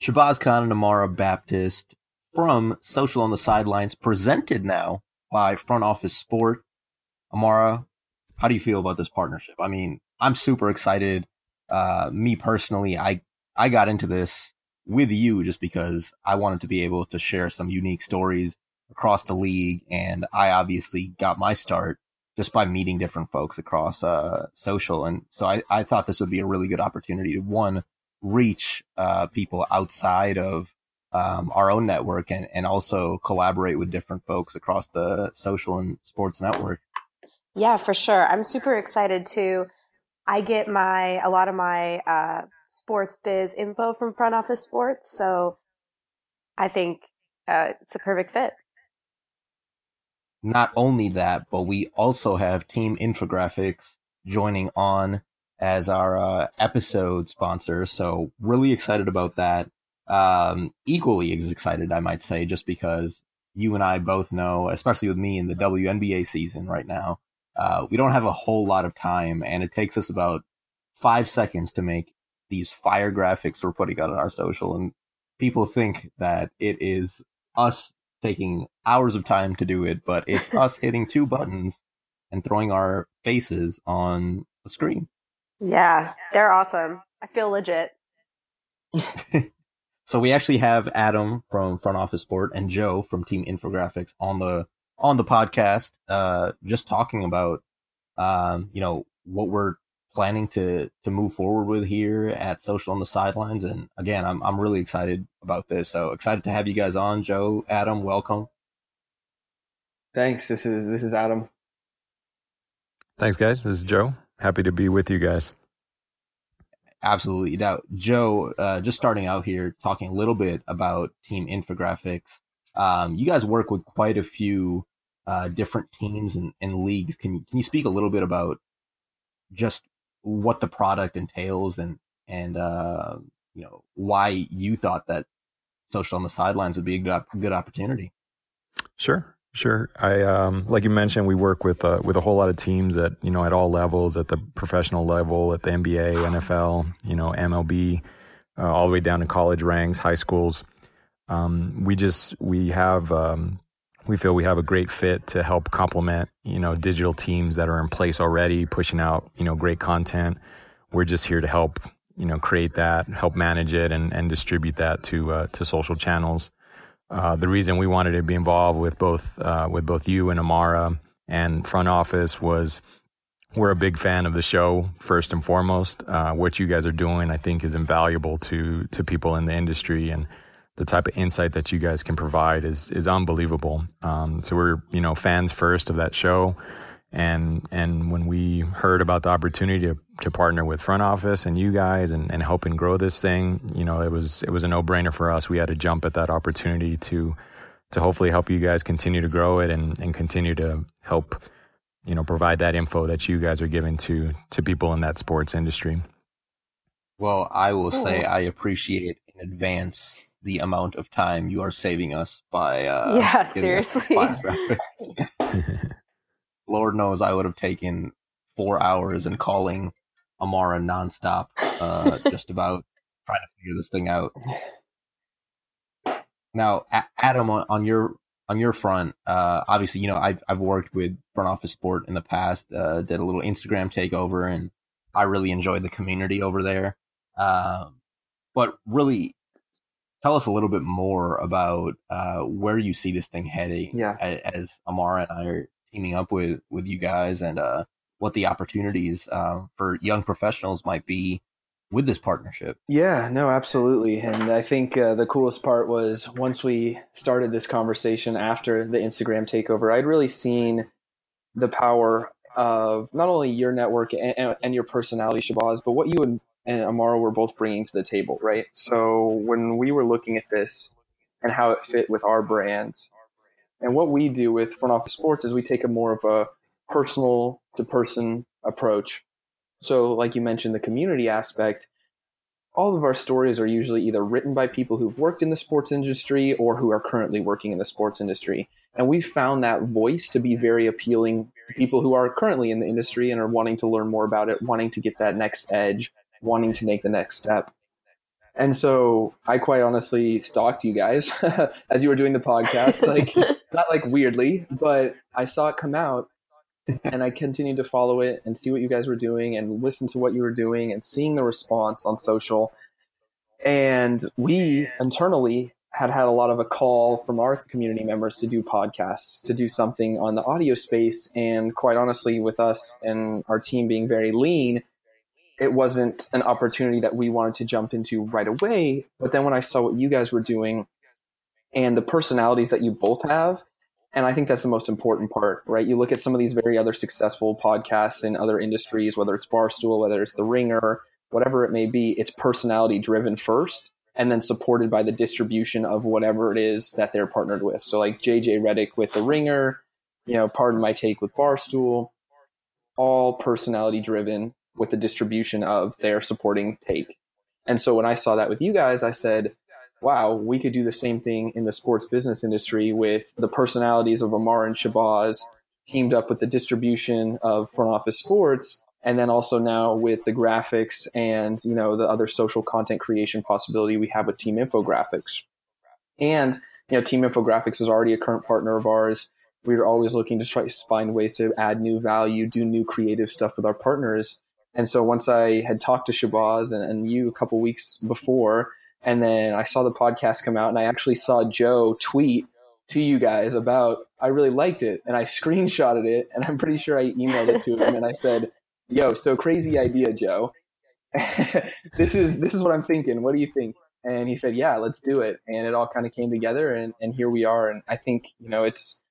Shahbaz Khan and Amara Baptist from Social on the Sidelines, presented now by Front Office Sport. Amara, how do you feel about this partnership? I mean, I'm super excited. Uh, me personally, I I got into this with you just because I wanted to be able to share some unique stories across the league, and I obviously got my start just by meeting different folks across uh, social, and so I, I thought this would be a really good opportunity to one reach uh, people outside of um, our own network and, and also collaborate with different folks across the social and sports network. Yeah, for sure. I'm super excited too. I get my a lot of my uh, sports biz info from front office sports, so I think uh, it's a perfect fit. Not only that, but we also have Team Infographics joining on as our uh, episode sponsor. So really excited about that. Um, equally as excited, I might say, just because you and I both know, especially with me in the WNBA season right now, uh, we don't have a whole lot of time and it takes us about five seconds to make these fire graphics we're putting out on our social. And people think that it is us taking hours of time to do it, but it's us hitting two buttons and throwing our faces on a screen. Yeah, they're awesome. I feel legit. so we actually have Adam from Front Office Sport and Joe from Team Infographics on the on the podcast, uh, just talking about um, you know what we're planning to to move forward with here at Social on the Sidelines. And again, I'm I'm really excited about this. So excited to have you guys on, Joe, Adam. Welcome. Thanks. This is this is Adam. Thanks, guys. This is Joe happy to be with you guys. Absolutely. Now, Joe, uh, just starting out here, talking a little bit about Team Infographics. Um, you guys work with quite a few uh, different teams and, and, leagues. Can you can you speak a little bit about just what the product entails and and uh, you know why you thought that social on the sidelines would be a good, good opportunity? Sure. Sure. I um, like you mentioned, we work with uh, with a whole lot of teams at you know at all levels, at the professional level, at the NBA, NFL, you know MLB, uh, all the way down to college ranks, high schools. Um, we just we have um, we feel we have a great fit to help complement you know digital teams that are in place already, pushing out you know great content. We're just here to help you know create that, help manage it, and and distribute that to uh, to social channels. Uh, the reason we wanted to be involved with both uh, with both you and Amara and front office was we're a big fan of the show first and foremost. Uh, what you guys are doing, I think, is invaluable to to people in the industry, and the type of insight that you guys can provide is is unbelievable. Um, so we're you know fans first of that show and and when we heard about the opportunity to, to partner with front office and you guys and, and helping grow this thing you know it was it was a no-brainer for us. We had to jump at that opportunity to to hopefully help you guys continue to grow it and, and continue to help you know provide that info that you guys are giving to to people in that sports industry. Well i will say i appreciate in advance the amount of time you are saving us by uh yeah seriously Lord knows I would have taken four hours and calling Amara nonstop, uh, just about trying to figure this thing out. Now, Adam, on your on your front, uh, obviously, you know, I've I've worked with front office sport in the past. Uh, did a little Instagram takeover, and I really enjoyed the community over there. Uh, but really, tell us a little bit more about uh, where you see this thing heading. Yeah. As, as Amara and I are teaming up with with you guys and uh, what the opportunities uh, for young professionals might be with this partnership. Yeah, no, absolutely. And I think uh, the coolest part was once we started this conversation after the Instagram takeover, I'd really seen the power of not only your network and, and your personality, Shahbaz, but what you and, and Amara were both bringing to the table, right? So when we were looking at this and how it fit with our brands, and what we do with front office sports is we take a more of a personal to person approach. So, like you mentioned, the community aspect, all of our stories are usually either written by people who've worked in the sports industry or who are currently working in the sports industry. And we've found that voice to be very appealing to people who are currently in the industry and are wanting to learn more about it, wanting to get that next edge, wanting to make the next step. And so I quite honestly stalked you guys as you were doing the podcast, like not like weirdly, but I saw it come out and I continued to follow it and see what you guys were doing and listen to what you were doing and seeing the response on social. And we internally had had a lot of a call from our community members to do podcasts, to do something on the audio space. And quite honestly, with us and our team being very lean, it wasn't an opportunity that we wanted to jump into right away. But then when I saw what you guys were doing and the personalities that you both have, and I think that's the most important part, right? You look at some of these very other successful podcasts in other industries, whether it's Barstool, whether it's The Ringer, whatever it may be, it's personality driven first and then supported by the distribution of whatever it is that they're partnered with. So like JJ Redick with The Ringer, you know, pardon my take with Barstool, all personality driven with the distribution of their supporting take. And so when I saw that with you guys, I said, wow, we could do the same thing in the sports business industry with the personalities of Amar and Shahbaz teamed up with the distribution of front office sports. And then also now with the graphics and, you know, the other social content creation possibility we have with Team Infographics. And, you know, Team Infographics is already a current partner of ours. We're always looking to try to find ways to add new value, do new creative stuff with our partners. And so once I had talked to Shahbaz and, and you a couple weeks before, and then I saw the podcast come out and I actually saw Joe tweet to you guys about I really liked it and I screenshotted it and I'm pretty sure I emailed it to him and I said, "Yo, so crazy idea, Joe. this is this is what I'm thinking. What do you think?" And he said, "Yeah, let's do it." And it all kind of came together and and here we are and I think, you know, it's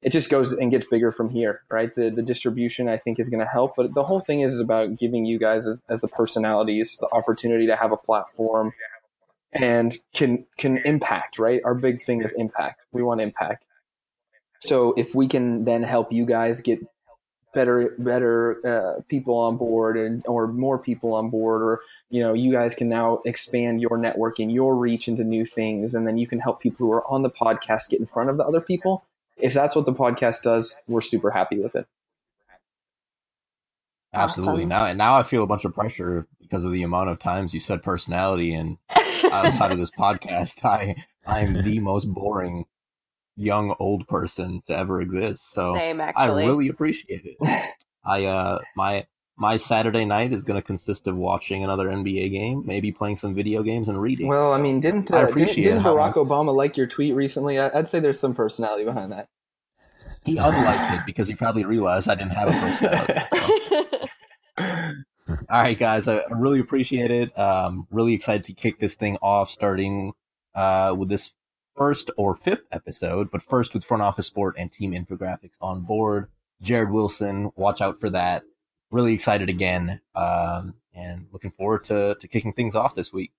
it just goes and gets bigger from here, right? The the distribution I think is going to help, but the whole thing is about giving you guys as, as the personalities the opportunity to have a platform and can can impact right? Our big thing is impact. We want impact. So if we can then help you guys get better better uh, people on board and or more people on board or you know you guys can now expand your network and your reach into new things and then you can help people who are on the podcast get in front of the other people. If that's what the podcast does we're super happy with it. absolutely awesome. now now i feel a bunch of pressure because of the amount of times you said personality and outside of this podcast, I I'm the most boring young old person to ever exist. So Same, actually. I really appreciate it. I uh my my Saturday night is going to consist of watching another NBA game, maybe playing some video games and reading. Well, I mean, didn't uh, didn't, didn't Barack Obama like your tweet recently? I'd say there's some personality behind that. He unliked it because he probably realized I didn't have a personality. So. All right, guys, I really appreciate it. Um, really excited to kick this thing off, starting uh, with this first or fifth episode, but first with front office sport and team infographics on board. Jared Wilson, watch out for that. Really excited again, um, and looking forward to to kicking things off this week.